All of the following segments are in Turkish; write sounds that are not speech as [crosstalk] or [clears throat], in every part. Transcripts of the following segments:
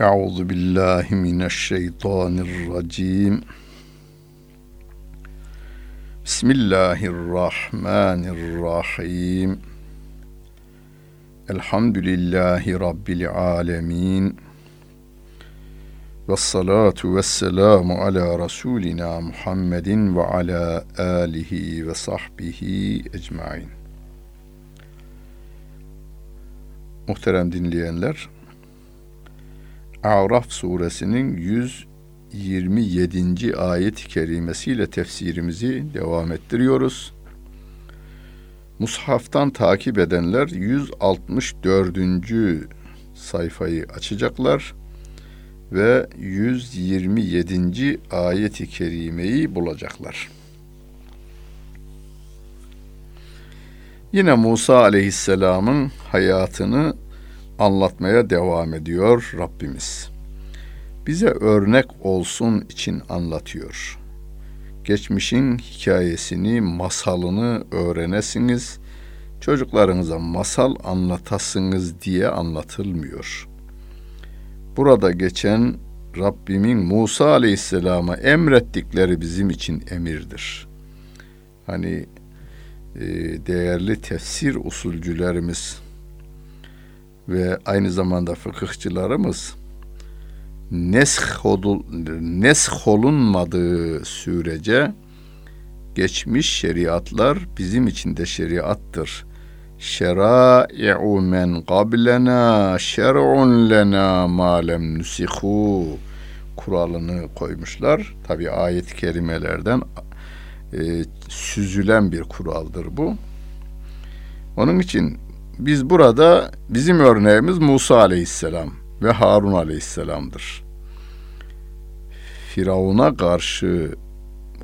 Euzu billahi mineşşeytanirracim. Bismillahirrahmanirrahim. Elhamdülillahi Rabbil alemin. Ve salatu ve selamu ala Resulina Muhammedin ve ala alihi ve sahbihi ecmain. Muhterem dinleyenler, Araf suresinin 127. ayet-i kerimesiyle tefsirimizi devam ettiriyoruz. Mushaftan takip edenler 164. sayfayı açacaklar ve 127. ayet-i kerimeyi bulacaklar. Yine Musa aleyhisselamın hayatını anlatmaya devam ediyor Rabbimiz. Bize örnek olsun için anlatıyor. Geçmişin hikayesini, masalını öğrenesiniz. Çocuklarınıza masal anlatasınız diye anlatılmıyor. Burada geçen Rabbimin Musa Aleyhisselam'a emrettikleri bizim için emirdir. Hani e, değerli tefsir usulcülerimiz ve aynı zamanda fıkıhçılarımız nesh olunmadığı sürece geçmiş şeriatlar bizim için de şeriattır. Şerai'u men qablena şer'un lena ma lem nusihu kuralını koymuşlar. Tabi ayet-i kerimelerden e, süzülen bir kuraldır bu. Onun için biz burada bizim örneğimiz Musa aleyhisselam ve Harun aleyhisselamdır. Firavun'a karşı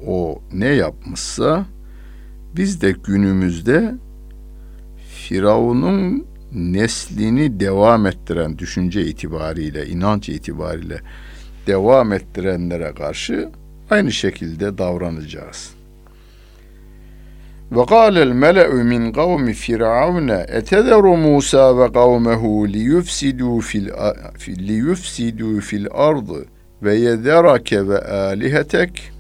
o ne yapmışsa biz de günümüzde Firavun'un neslini devam ettiren düşünce itibariyle, inanç itibariyle devam ettirenlere karşı aynı şekilde davranacağız. Ve kâlel mele'u min kavmi firavune etezeru Musa ve kavmehu liyufsidu fil liyufsidu fil ardı ve yederake ve alihetek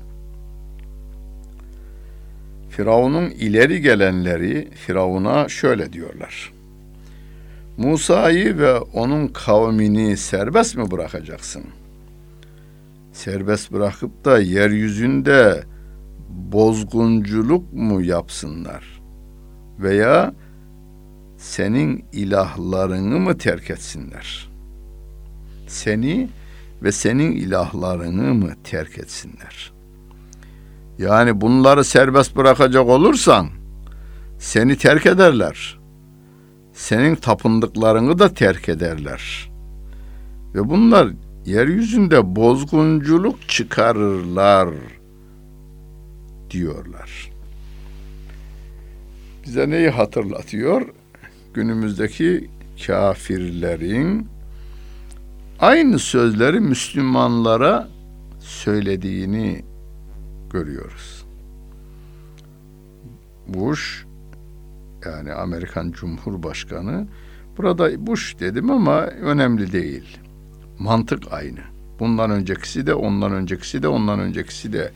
Firavun'un ileri gelenleri Firavun'a şöyle diyorlar. Musa'yı ve onun kavmini serbest mi bırakacaksın? Serbest bırakıp da yeryüzünde bozgunculuk mu yapsınlar? Veya senin ilahlarını mı terk etsinler? Seni ve senin ilahlarını mı terk etsinler? Yani bunları serbest bırakacak olursan seni terk ederler. Senin tapındıklarını da terk ederler. Ve bunlar yeryüzünde bozgunculuk çıkarırlar.'' Diyorlar. Bize neyi hatırlatıyor? Günümüzdeki kafirlerin aynı sözleri Müslümanlara söylediğini görüyoruz. Bush yani Amerikan Cumhurbaşkanı burada Bush dedim ama önemli değil. Mantık aynı. Bundan öncekisi de ondan öncekisi de ondan öncekisi de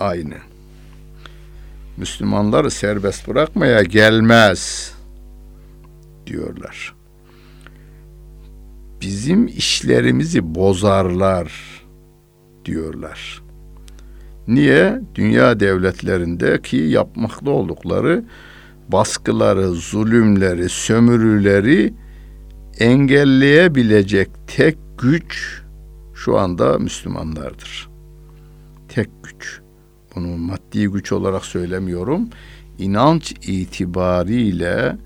aynı. Müslümanları serbest bırakmaya gelmez diyorlar. Bizim işlerimizi bozarlar diyorlar. Niye? Dünya devletlerindeki yapmakta oldukları baskıları, zulümleri, sömürüleri engelleyebilecek tek güç şu anda Müslümanlardır. Tek güç bunu maddi güç olarak söylemiyorum. İnanç itibariyle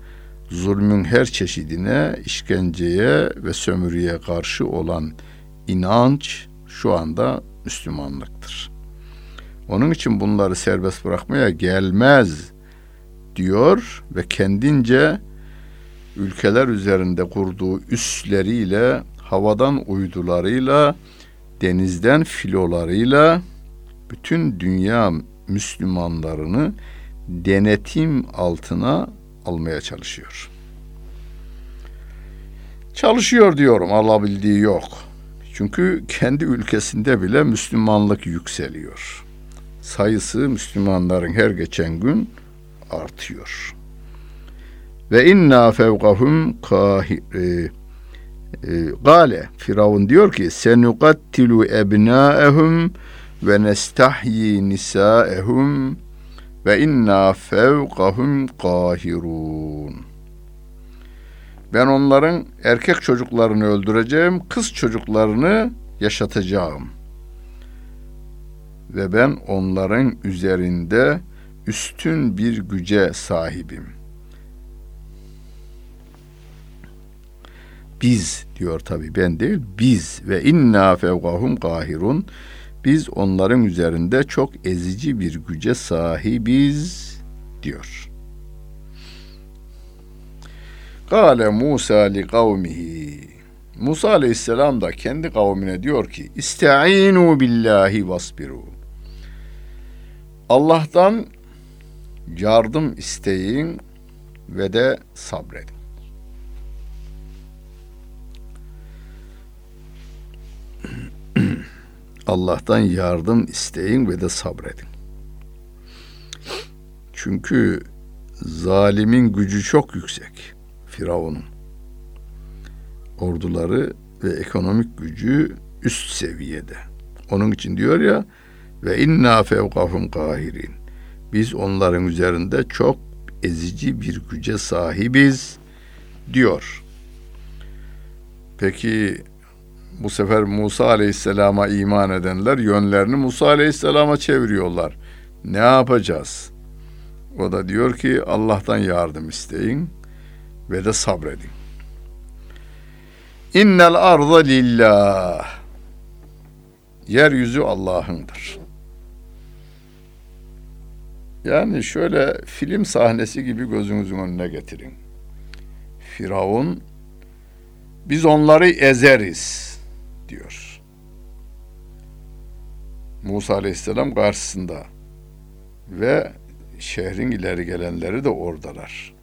zulmün her çeşidine, işkenceye ve sömürüye karşı olan inanç şu anda Müslümanlıktır. Onun için bunları serbest bırakmaya gelmez diyor ve kendince ülkeler üzerinde kurduğu üsleriyle, havadan uydularıyla, denizden filolarıyla bütün dünya Müslümanlarını denetim altına almaya çalışıyor. Çalışıyor diyorum alabildiği yok. Çünkü kendi ülkesinde bile Müslümanlık yükseliyor. Sayısı Müslümanların her geçen gün artıyor. Ve inna fevkahum kahir e, gale Firavun diyor ki senukattilu ebnaehum ve nestahyi nisaehum ve inna fevkahum kahirun. Ben onların erkek çocuklarını öldüreceğim, kız çocuklarını yaşatacağım. Ve ben onların üzerinde üstün bir güce sahibim. Biz diyor tabi ben değil biz ve inna fevkahum kahirun biz onların üzerinde çok ezici bir güce sahibiz diyor. Kale Musa li kavmihi Musa aleyhisselam da kendi kavmine diyor ki İste'inu billahi vasbiru Allah'tan yardım isteyin ve de sabredin. Allah'tan yardım isteyin ve de sabredin. Çünkü zalimin gücü çok yüksek. Firavun'un. Orduları ve ekonomik gücü üst seviyede. Onun için diyor ya ve inna fevkahum kahirin. Biz onların üzerinde çok ezici bir güce sahibiz diyor. Peki bu sefer Musa Aleyhisselam'a iman edenler yönlerini Musa Aleyhisselam'a çeviriyorlar. Ne yapacağız? O da diyor ki Allah'tan yardım isteyin ve de sabredin. İnnel arda lillah. Yeryüzü Allah'ındır. Yani şöyle film sahnesi gibi gözünüzün önüne getirin. Firavun biz onları ezeriz diyor. Musa Aleyhisselam karşısında ve şehrin ileri gelenleri de oradalar.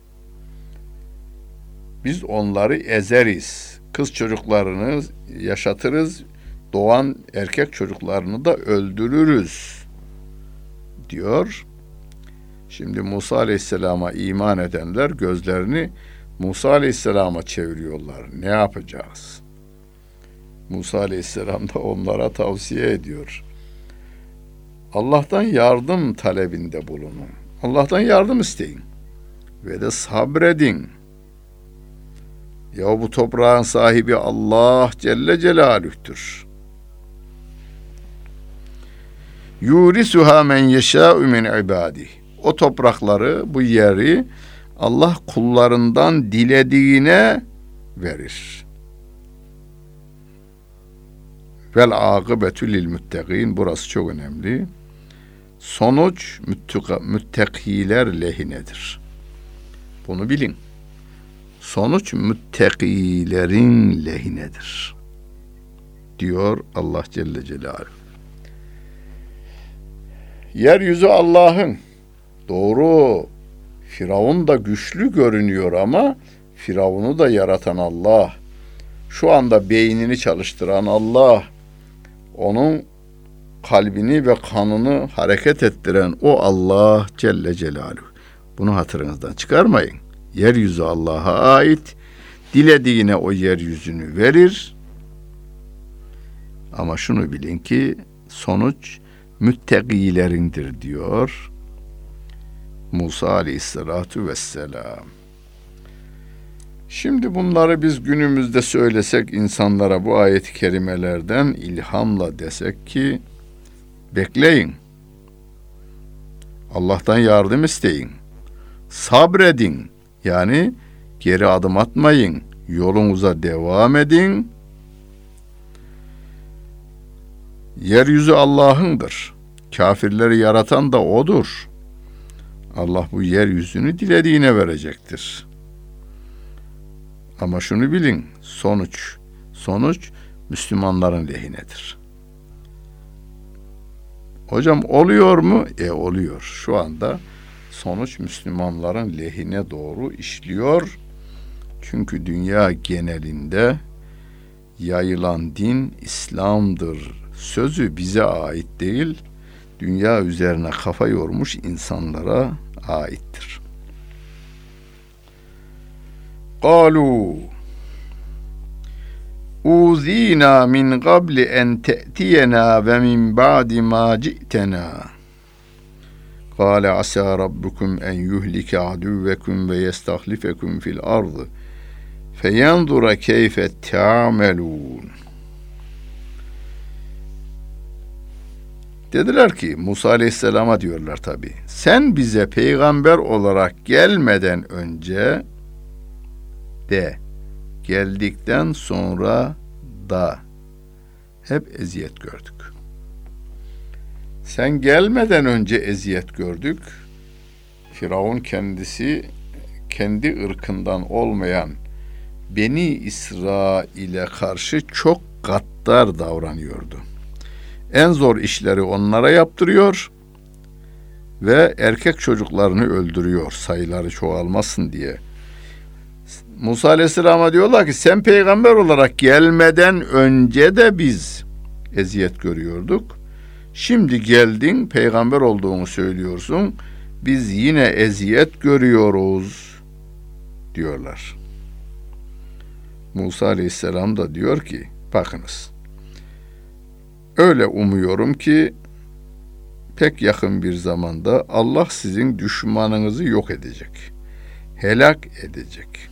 Biz onları ezeriz. Kız çocuklarını yaşatırız. Doğan erkek çocuklarını da öldürürüz diyor. Şimdi Musa Aleyhisselam'a iman edenler gözlerini Musa Aleyhisselam'a çeviriyorlar. Ne yapacağız? Musa Aleyhisselam da onlara tavsiye ediyor. Allah'tan yardım talebinde bulunun. Allah'tan yardım isteyin. Ve de sabredin. Ya bu toprağın sahibi Allah Celle Celaluh'tür. Yurisuha men yeşâ'u min ibadih. O toprakları, bu yeri Allah kullarından dilediğine verir. Vel akıbetü lil müttegin. Burası çok önemli. Sonuç müttakiler lehinedir. Bunu bilin. Sonuç müttakilerin lehinedir. Diyor Allah Celle Celaluhu. Yeryüzü Allah'ın. Doğru. Firavun da güçlü görünüyor ama Firavun'u da yaratan Allah. Şu anda beynini çalıştıran Allah. Onun kalbini ve kanını hareket ettiren o Allah Celle Celaluhu. Bunu hatırınızdan çıkarmayın. Yeryüzü Allah'a ait. Dilediğine o yeryüzünü verir. Ama şunu bilin ki sonuç müttegilerindir diyor Musa aleyhissalatu vesselam. Şimdi bunları biz günümüzde söylesek insanlara bu ayet-i kerimelerden ilhamla desek ki bekleyin. Allah'tan yardım isteyin. Sabredin. Yani geri adım atmayın. Yolunuza devam edin. Yeryüzü Allah'ındır. Kafirleri yaratan da odur. Allah bu yeryüzünü dilediğine verecektir. Ama şunu bilin, sonuç, sonuç Müslümanların lehinedir. Hocam oluyor mu? E oluyor. Şu anda sonuç Müslümanların lehine doğru işliyor. Çünkü dünya genelinde yayılan din İslam'dır sözü bize ait değil, dünya üzerine kafa yormuş insanlara aittir. قالوا أوذينا من قبل أن تأتينا ومن بعد ما جئتنا قال عسى ربكم أن يهلك عدوكم ويستخلفكم في الأرض فينظر كيف تعملون Dediler ki Musa Aleyhisselam'a diyorlar tabi. Sen bize peygamber olarak gelmeden önce de geldikten sonra da hep eziyet gördük. Sen gelmeden önce eziyet gördük. Firavun kendisi kendi ırkından olmayan Beni İsrail'e karşı çok gaddar davranıyordu en zor işleri onlara yaptırıyor ve erkek çocuklarını öldürüyor sayıları çoğalmasın diye. Musa Aleyhisselam'a diyorlar ki sen peygamber olarak gelmeden önce de biz eziyet görüyorduk. Şimdi geldin peygamber olduğunu söylüyorsun. Biz yine eziyet görüyoruz diyorlar. Musa Aleyhisselam da diyor ki bakınız Öyle umuyorum ki pek yakın bir zamanda Allah sizin düşmanınızı yok edecek. Helak edecek.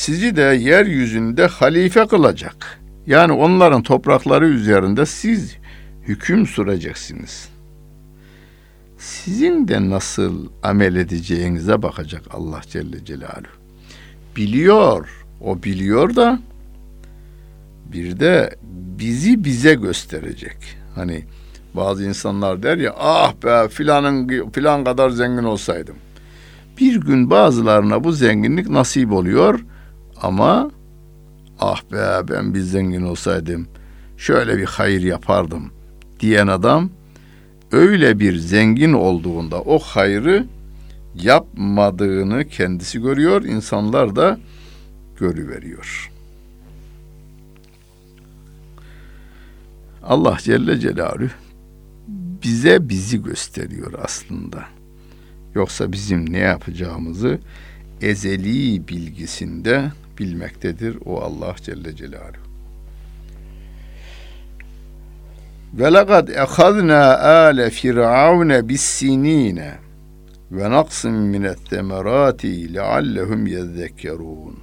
Sizi de yeryüzünde halife kılacak. Yani onların toprakları üzerinde siz hüküm süreceksiniz. Sizin de nasıl amel edeceğinize bakacak Allah Celle Celaluhu. Biliyor, o biliyor da bir de bizi bize gösterecek. Hani bazı insanlar der ya ah be filanın filan kadar zengin olsaydım. Bir gün bazılarına bu zenginlik nasip oluyor ama ah be ben bir zengin olsaydım şöyle bir hayır yapardım diyen adam öyle bir zengin olduğunda o hayrı yapmadığını kendisi görüyor, insanlar da görüveriyor. Allah Celle Celaluhu bize bizi gösteriyor aslında. Yoksa bizim ne yapacağımızı ezeli bilgisinde bilmektedir o Allah Celle Celaluhu. Ve lekad ehadna ale firavune bis sinine ve naqsin minet temerati leallehum yezzekkerun.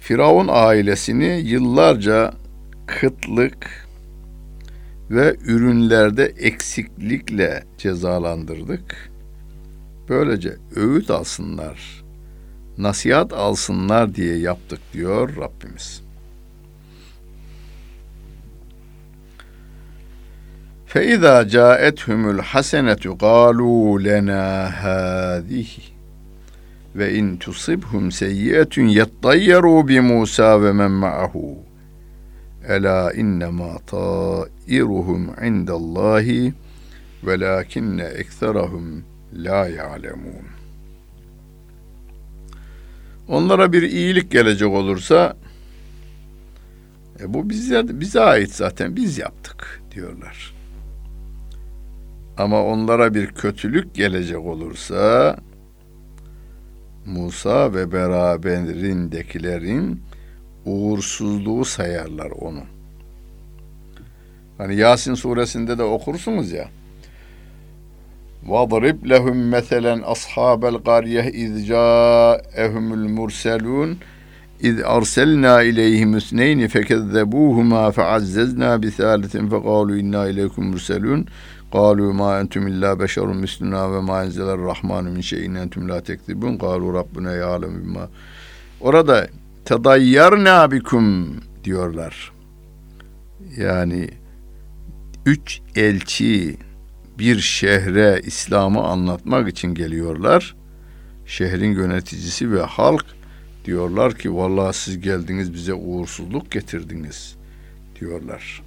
Firavun ailesini yıllarca kıtlık ve ürünlerde eksiklikle cezalandırdık. Böylece öğüt alsınlar, nasihat alsınlar diye yaptık diyor Rabbimiz. فَإِذَا جَاءَتْهُمُ الْحَسَنَةُ قَالُوا لَنَا هَذِهِ ve in tusibhum seyyi'etun yettayyaru bi Musa ve men ma'ahu. Ela innema ta'iruhum indallahi velakinne ekserahum la ya'lemun. Onlara bir iyilik gelecek olursa e bu bize bize ait zaten biz yaptık diyorlar. Ama onlara bir kötülük gelecek olursa Musa ve beraberindekilerin uğursuzluğu sayarlar onu. Hani Yasin suresinde de okursunuz ya. وَضْرِبْ لَهُمْ مَثَلًا أَصْحَابَ الْقَرْيَةِ اِذْ جَاءَهُمُ الْمُرْسَلُونَ اِذْ أَرْسَلْنَا إِلَيْهِمُ اثْنَيْنِ فَكَذَّبُوهُمَا فَعَزَّزْنَا بِثَالِثٍ فَقَالُوا إِنَّا إِلَيْكُمْ مُرْسَلُونَ قالوا ما أنتم إلا بشر مثلنا وما أنزل الرحمن من şeyin entum la tekzibun قالوا ربنا يعلم bima Orada tedayyarna bikum diyorlar. Yani üç elçi bir şehre İslam'ı anlatmak için geliyorlar. Şehrin yöneticisi ve halk diyorlar ki vallahi siz geldiniz bize uğursuzluk getirdiniz diyorlar.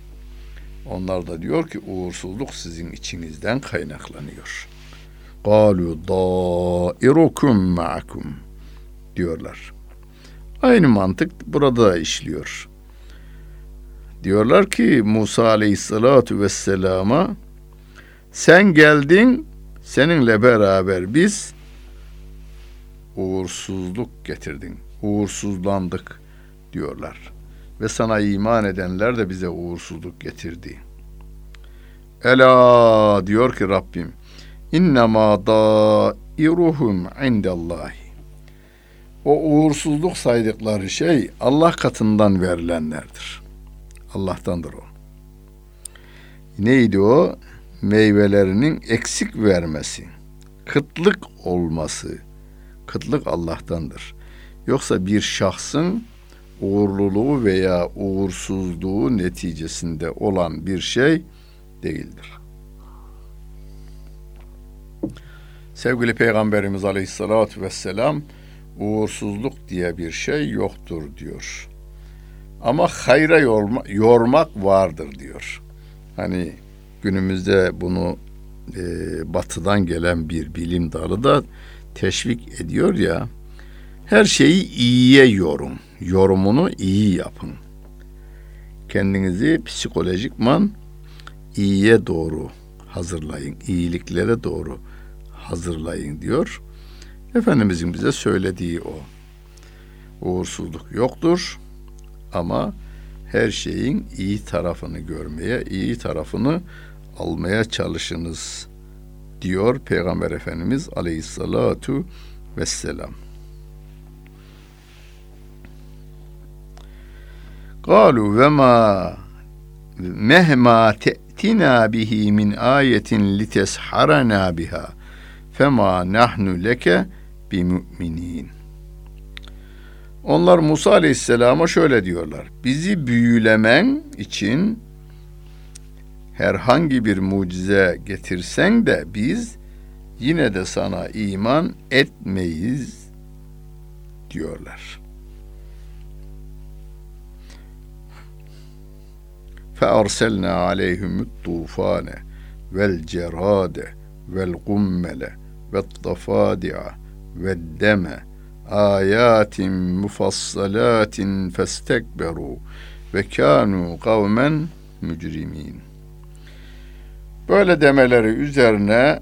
Onlar da diyor ki uğursuzluk sizin içinizden kaynaklanıyor. Kalu dairukum ma'akum diyorlar. Aynı mantık burada da işliyor. Diyorlar ki Musa aleyhissalatu vesselama sen geldin seninle beraber biz uğursuzluk getirdin. Uğursuzlandık diyorlar. Ve sana iman edenler de bize uğursuzluk getirdi. Ela diyor ki Rabbim innema dairuhum indallahi o uğursuzluk saydıkları şey Allah katından verilenlerdir. Allah'tandır o. Neydi o? Meyvelerinin eksik vermesi, kıtlık olması. Kıtlık Allah'tandır. Yoksa bir şahsın uğurluluğu veya uğursuzluğu neticesinde olan bir şey değildir. Sevgili Peygamberimiz Aleyhisselatü Vesselam uğursuzluk diye bir şey yoktur diyor. Ama hayra yorma, yormak vardır diyor. Hani günümüzde bunu e, batıdan gelen bir bilim dalı da teşvik ediyor ya. Her şeyi iyiye yorum. Yorumunu iyi yapın. Kendinizi psikolojikman iyiye doğru hazırlayın. iyiliklere doğru hazırlayın diyor. Efendimizin bize söylediği o. Uğursuzluk yoktur ama her şeyin iyi tarafını görmeye, iyi tarafını almaya çalışınız diyor Peygamber Efendimiz aleyhissalatu vesselam. Kalu ve ma mehma te'tina bihi min ayetin litesharana biha fema nahnu leke bimü'minin. Onlar Musa Aleyhisselam'a şöyle diyorlar. Bizi büyülemen için herhangi bir mucize getirsen de biz yine de sana iman etmeyiz diyorlar. فَأَرْسَلْنَا عَلَيْهِمُ الطُّوفَانَ وَالْجَرَادَ وَالْقُمَّلَ وَالضَّفَادِعَ ve deme ayatin mufassalatin festekberu ve kanu kavmen mücrimin. Böyle demeleri üzerine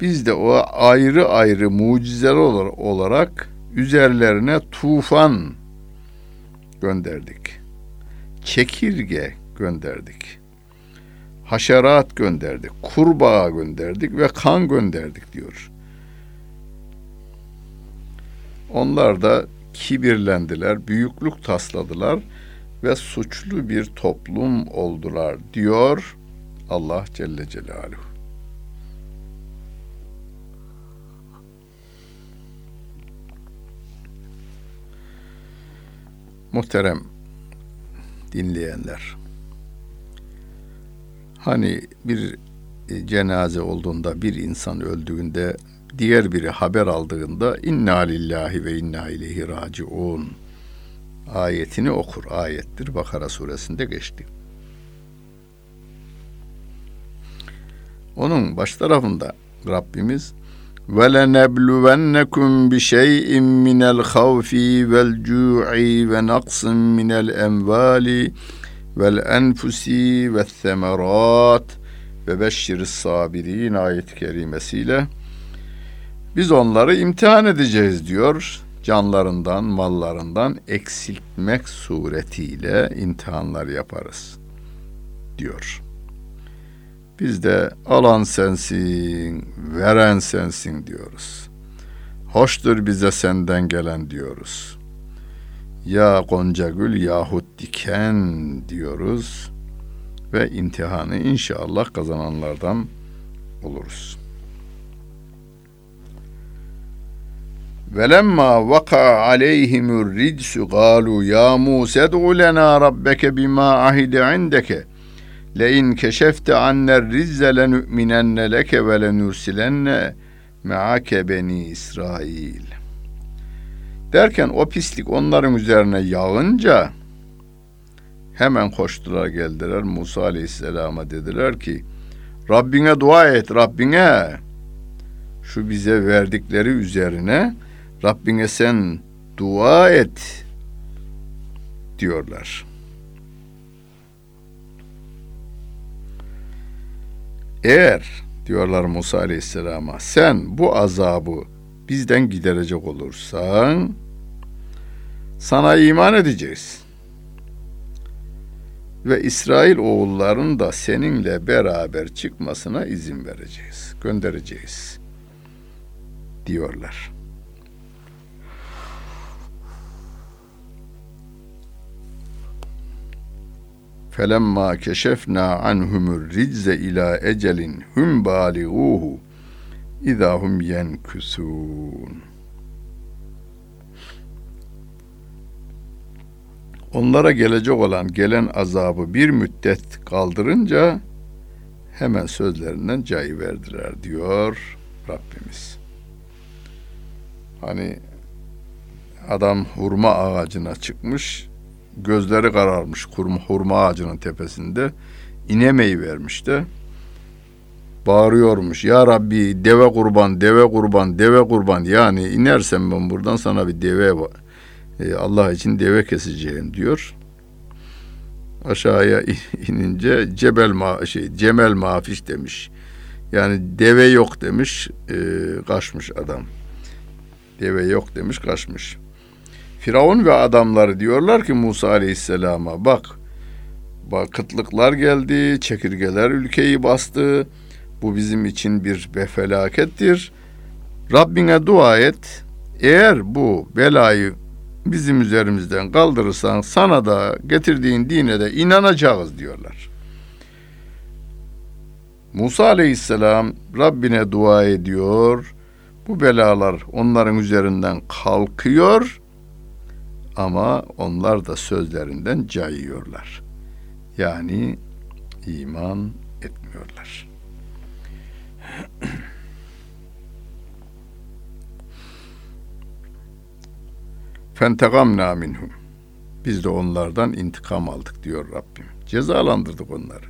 biz de o ayrı ayrı mucizeler olarak üzerlerine tufan gönderdik. Çekirge gönderdik. Haşerat gönderdik, kurbağa gönderdik ve kan gönderdik diyor. Onlar da kibirlendiler, büyüklük tasladılar ve suçlu bir toplum oldular diyor Allah Celle Celaluhu. Muhterem dinleyenler. Hani bir cenaze olduğunda bir insan öldüğünde diğer biri haber aldığında inna lillahi ve inna ileyhi raciun ayetini okur. Ayettir. Bakara suresinde geçti. Onun baş tarafında Rabbimiz ve lenebluvennekum bi şey'in minel havfi vel cu'i ve naqsin minel envali vel enfusi ve semerat ve beşşiris sabirin ayet-i kerimesiyle biz onları imtihan edeceğiz diyor. Canlarından, mallarından eksiltmek suretiyle imtihanlar yaparız diyor. Biz de alan sensin, veren sensin diyoruz. Hoştur bize senden gelen diyoruz. Ya Gonca Gül yahut diken diyoruz ve imtihanı inşallah kazananlardan oluruz. Velemma vaka aleyhimur ridsu galu ya Musa ed'u lena rabbeke bima ahide indeke. Le in keşefte anner rizze lenü'minenne leke ve lenursilenne me'ake beni İsrail. Derken o pislik onların üzerine yağınca hemen koştular geldiler. Musa Aleyhisselam'a dediler ki Rabbine dua et Rabbine. Şu bize verdikleri üzerine Rabbine sen dua et diyorlar. Eğer diyorlar Musa Aleyhisselam'a sen bu azabı bizden giderecek olursan sana iman edeceğiz. Ve İsrail oğullarının da seninle beraber çıkmasına izin vereceğiz, göndereceğiz diyorlar. Felemma keşefna anhumur rizze ila ecelin hum baliguhu idahum yenkusun. Onlara gelecek olan gelen azabı bir müddet kaldırınca hemen sözlerinden cayı verdiler diyor Rabbimiz. Hani adam hurma ağacına çıkmış, gözleri kararmış hurma, hurma ağacının tepesinde. inemeyi vermiş de bağırıyormuş. Ya Rabbi deve kurban, deve kurban, deve kurban. Yani inersem ben buradan sana bir deve e, Allah için deve keseceğim diyor. Aşağıya inince cebel ma şey cemel mafiş demiş. Yani deve yok demiş, e, kaçmış adam. Deve yok demiş, kaçmış. Firavun ve adamları diyorlar ki Musa Aleyhisselam'a bak, bak kıtlıklar geldi, çekirgeler ülkeyi bastı. Bu bizim için bir befelakettir. Rabbine dua et. Eğer bu belayı bizim üzerimizden kaldırırsan sana da getirdiğin dine de inanacağız diyorlar. Musa aleyhisselam Rabbine dua ediyor. Bu belalar onların üzerinden kalkıyor ama onlar da sözlerinden cayıyorlar. Yani iman etmiyorlar. [clears throat] Fentegamna minhum. Biz de onlardan intikam aldık diyor Rabbim. Cezalandırdık onları.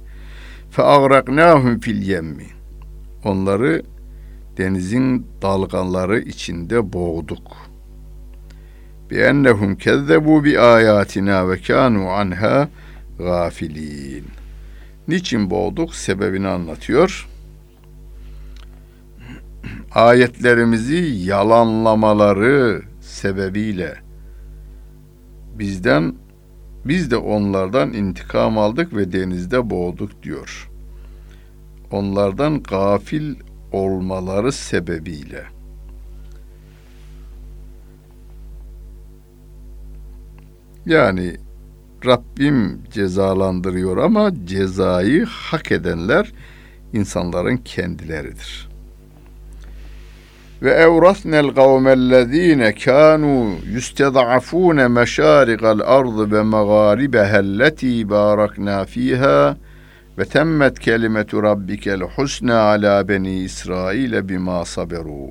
Fe agraknahum fil yemmi. Onları denizin dalgaları içinde boğduk. Bi ayatina ve kanu anha gafilin. Niçin boğduk? Sebebini anlatıyor. Ayetlerimizi yalanlamaları sebebiyle bizden biz de onlardan intikam aldık ve denizde boğduk diyor. Onlardan gafil olmaları sebebiyle. Yani Rabbim cezalandırıyor ama cezayı hak edenler insanların kendileridir. Ve evrasnel kavmellezine kanu yusted'afun meşariqal ardı ve megaribeha elleti barakna fiha ve temmet kelimetu rabbikel husna ala beni İsrail bima saberu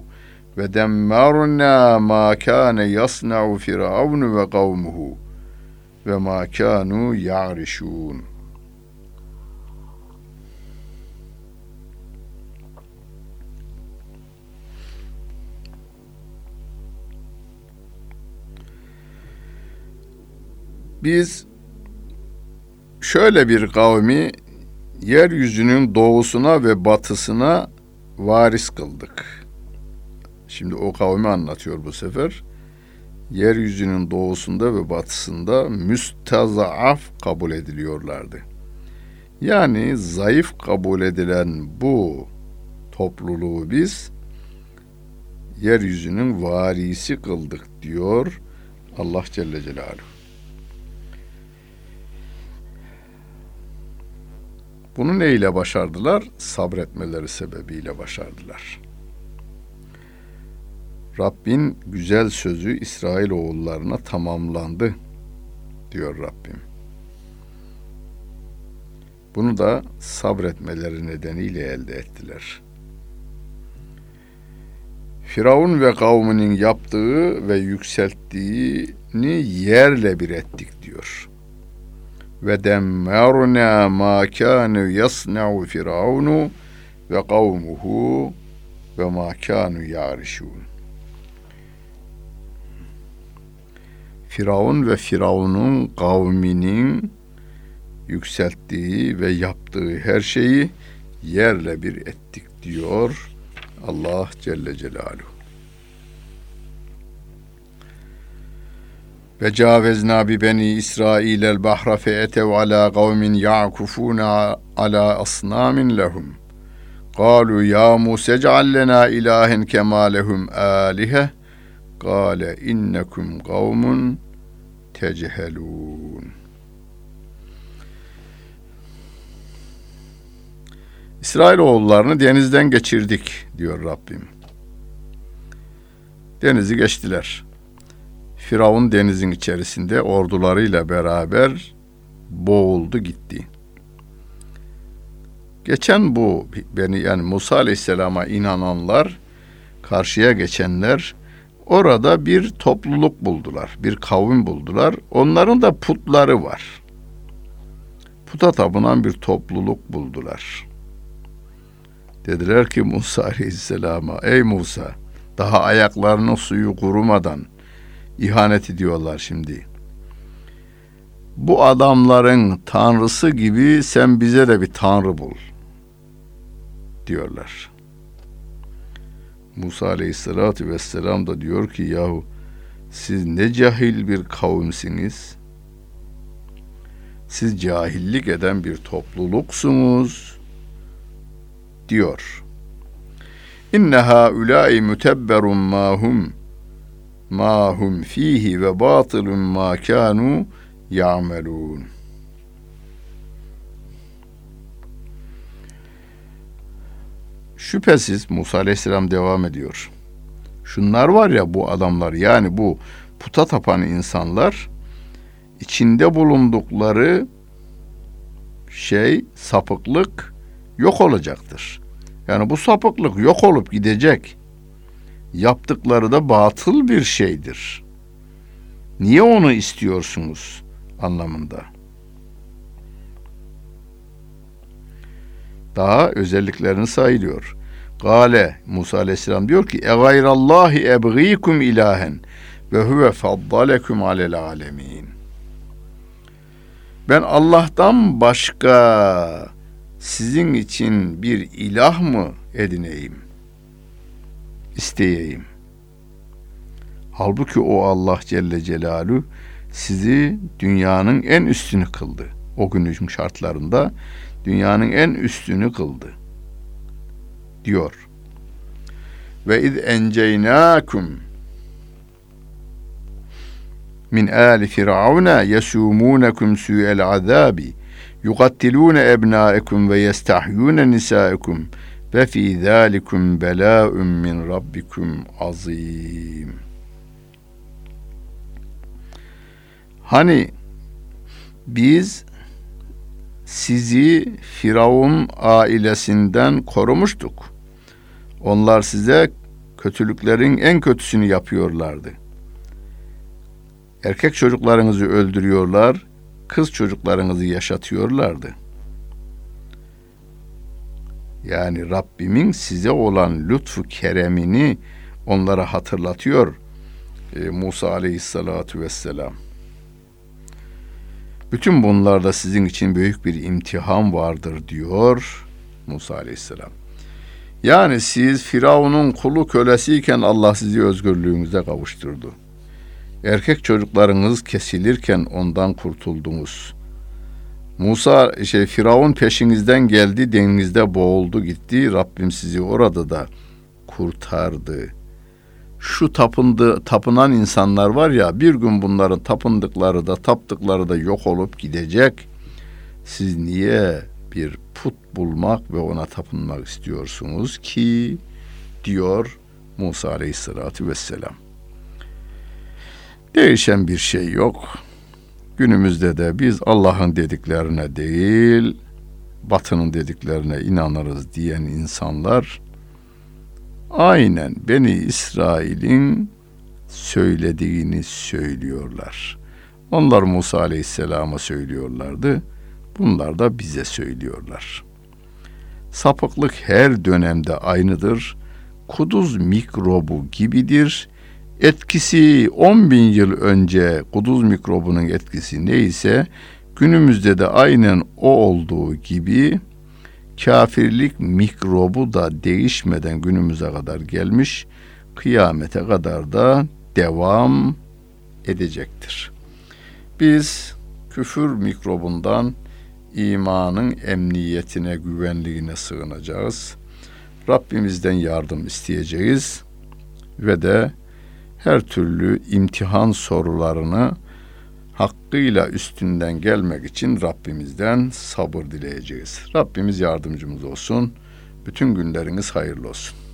ve demmarna ma kana yasna'u firavun ve kavmuhu ve ma kanu ya'rişun. Biz şöyle bir kavmi yeryüzünün doğusuna ve batısına varis kıldık. Şimdi o kavmi anlatıyor bu sefer. Yeryüzünün doğusunda ve batısında müstazaaf kabul ediliyorlardı. Yani zayıf kabul edilen bu topluluğu biz yeryüzünün varisi kıldık diyor Allah Celle Celaluhu. Bunu neyle başardılar? Sabretmeleri sebebiyle başardılar. Rabbin güzel sözü İsrail oğullarına tamamlandı diyor Rabbim. Bunu da sabretmeleri nedeniyle elde ettiler. Firavun ve kavminin yaptığı ve yükselttiğini yerle bir ettik diyor ve demmarna ma kanu yasna'u firavunu ve kavmuhu ve ma kanu yarişun. Firavun ve Firavun'un kavminin yükselttiği ve yaptığı her şeyi yerle bir ettik diyor Allah Celle Celaluhu. Ve cavezna bi beni İsrail el bahra fe etev ala kavmin ya'kufuna ala asnamin lehum. Kalu ya Musa ec'al lena ilahen kema lehum Kale innekum kavmun tecehelun. İsrailoğullarını denizden geçirdik diyor Rabbim. Denizi geçtiler. Firavun denizin içerisinde ordularıyla beraber boğuldu gitti. Geçen bu beni yani Musa Aleyhisselam'a inananlar, karşıya geçenler orada bir topluluk buldular, bir kavim buldular. Onların da putları var. Puta tapınan bir topluluk buldular. Dediler ki Musa Aleyhisselam'a, ey Musa, daha ayaklarının suyu kurumadan ihanet ediyorlar şimdi. Bu adamların tanrısı gibi sen bize de bir tanrı bul diyorlar. Musa Aleyhisselatü Vesselam da diyor ki yahu siz ne cahil bir kavimsiniz. Siz cahillik eden bir topluluksunuz diyor. İnne haulâi mütebberun mahum mahum fihi ve batılun ma kanu ya'melun. Şüphesiz Musa Aleyhisselam devam ediyor. Şunlar var ya bu adamlar yani bu puta tapan insanlar içinde bulundukları şey sapıklık yok olacaktır. Yani bu sapıklık yok olup gidecek. Yaptıkları da batıl bir şeydir. Niye onu istiyorsunuz anlamında. Daha özelliklerini sayılıyor. Gale Musa Aleyhisselam diyor ki: "E gayrallahi ebgîkum ilahen ve huve faddalekum alel alemin." Ben Allah'tan başka sizin için bir ilah mı edineyim? isteyeyim. Halbuki o Allah Celle Celaluhu sizi dünyanın en üstünü kıldı. O günün şartlarında dünyanın en üstünü kıldı. Diyor. Ve iz enceynakum min ali firavuna yesumunakum su'el azabi yuqattiluna ebnaikum ve yestahyuna nisaikum ve fi zalikum belâ'un min rabbikum azim. Hani biz sizi Firavun ailesinden korumuştuk. Onlar size kötülüklerin en kötüsünü yapıyorlardı. Erkek çocuklarınızı öldürüyorlar, kız çocuklarınızı yaşatıyorlardı. Yani Rabbimin size olan lütfu keremini onlara hatırlatıyor e, Musa aleyhissalatu vesselam. Bütün bunlarda sizin için büyük bir imtihan vardır diyor Musa aleyhisselam. Yani siz Firavun'un kulu kölesiyken Allah sizi özgürlüğünüze kavuşturdu. Erkek çocuklarınız kesilirken ondan kurtuldunuz. Musa şey Firavun peşinizden geldi denizde boğuldu gitti. Rabbim sizi orada da kurtardı. Şu tapındı, tapınan insanlar var ya bir gün bunların tapındıkları da taptıkları da yok olup gidecek. Siz niye bir put bulmak ve ona tapınmak istiyorsunuz ki diyor Musa Aleyhisselatü Vesselam. Değişen bir şey yok. Günümüzde de biz Allah'ın dediklerine değil, Batı'nın dediklerine inanırız diyen insanlar aynen Beni İsrail'in söylediğini söylüyorlar. Onlar Musa Aleyhisselam'a söylüyorlardı. Bunlar da bize söylüyorlar. Sapıklık her dönemde aynıdır. kuduz mikrobu gibidir. Etkisi 10 bin yıl önce kuduz mikrobunun etkisi neyse günümüzde de aynen o olduğu gibi kafirlik mikrobu da değişmeden günümüze kadar gelmiş, kıyamete kadar da devam edecektir. Biz küfür mikrobundan imanın emniyetine, güvenliğine sığınacağız. Rabbimizden yardım isteyeceğiz ve de her türlü imtihan sorularını hakkıyla üstünden gelmek için Rabbimizden sabır dileyeceğiz. Rabbimiz yardımcımız olsun. Bütün günleriniz hayırlı olsun.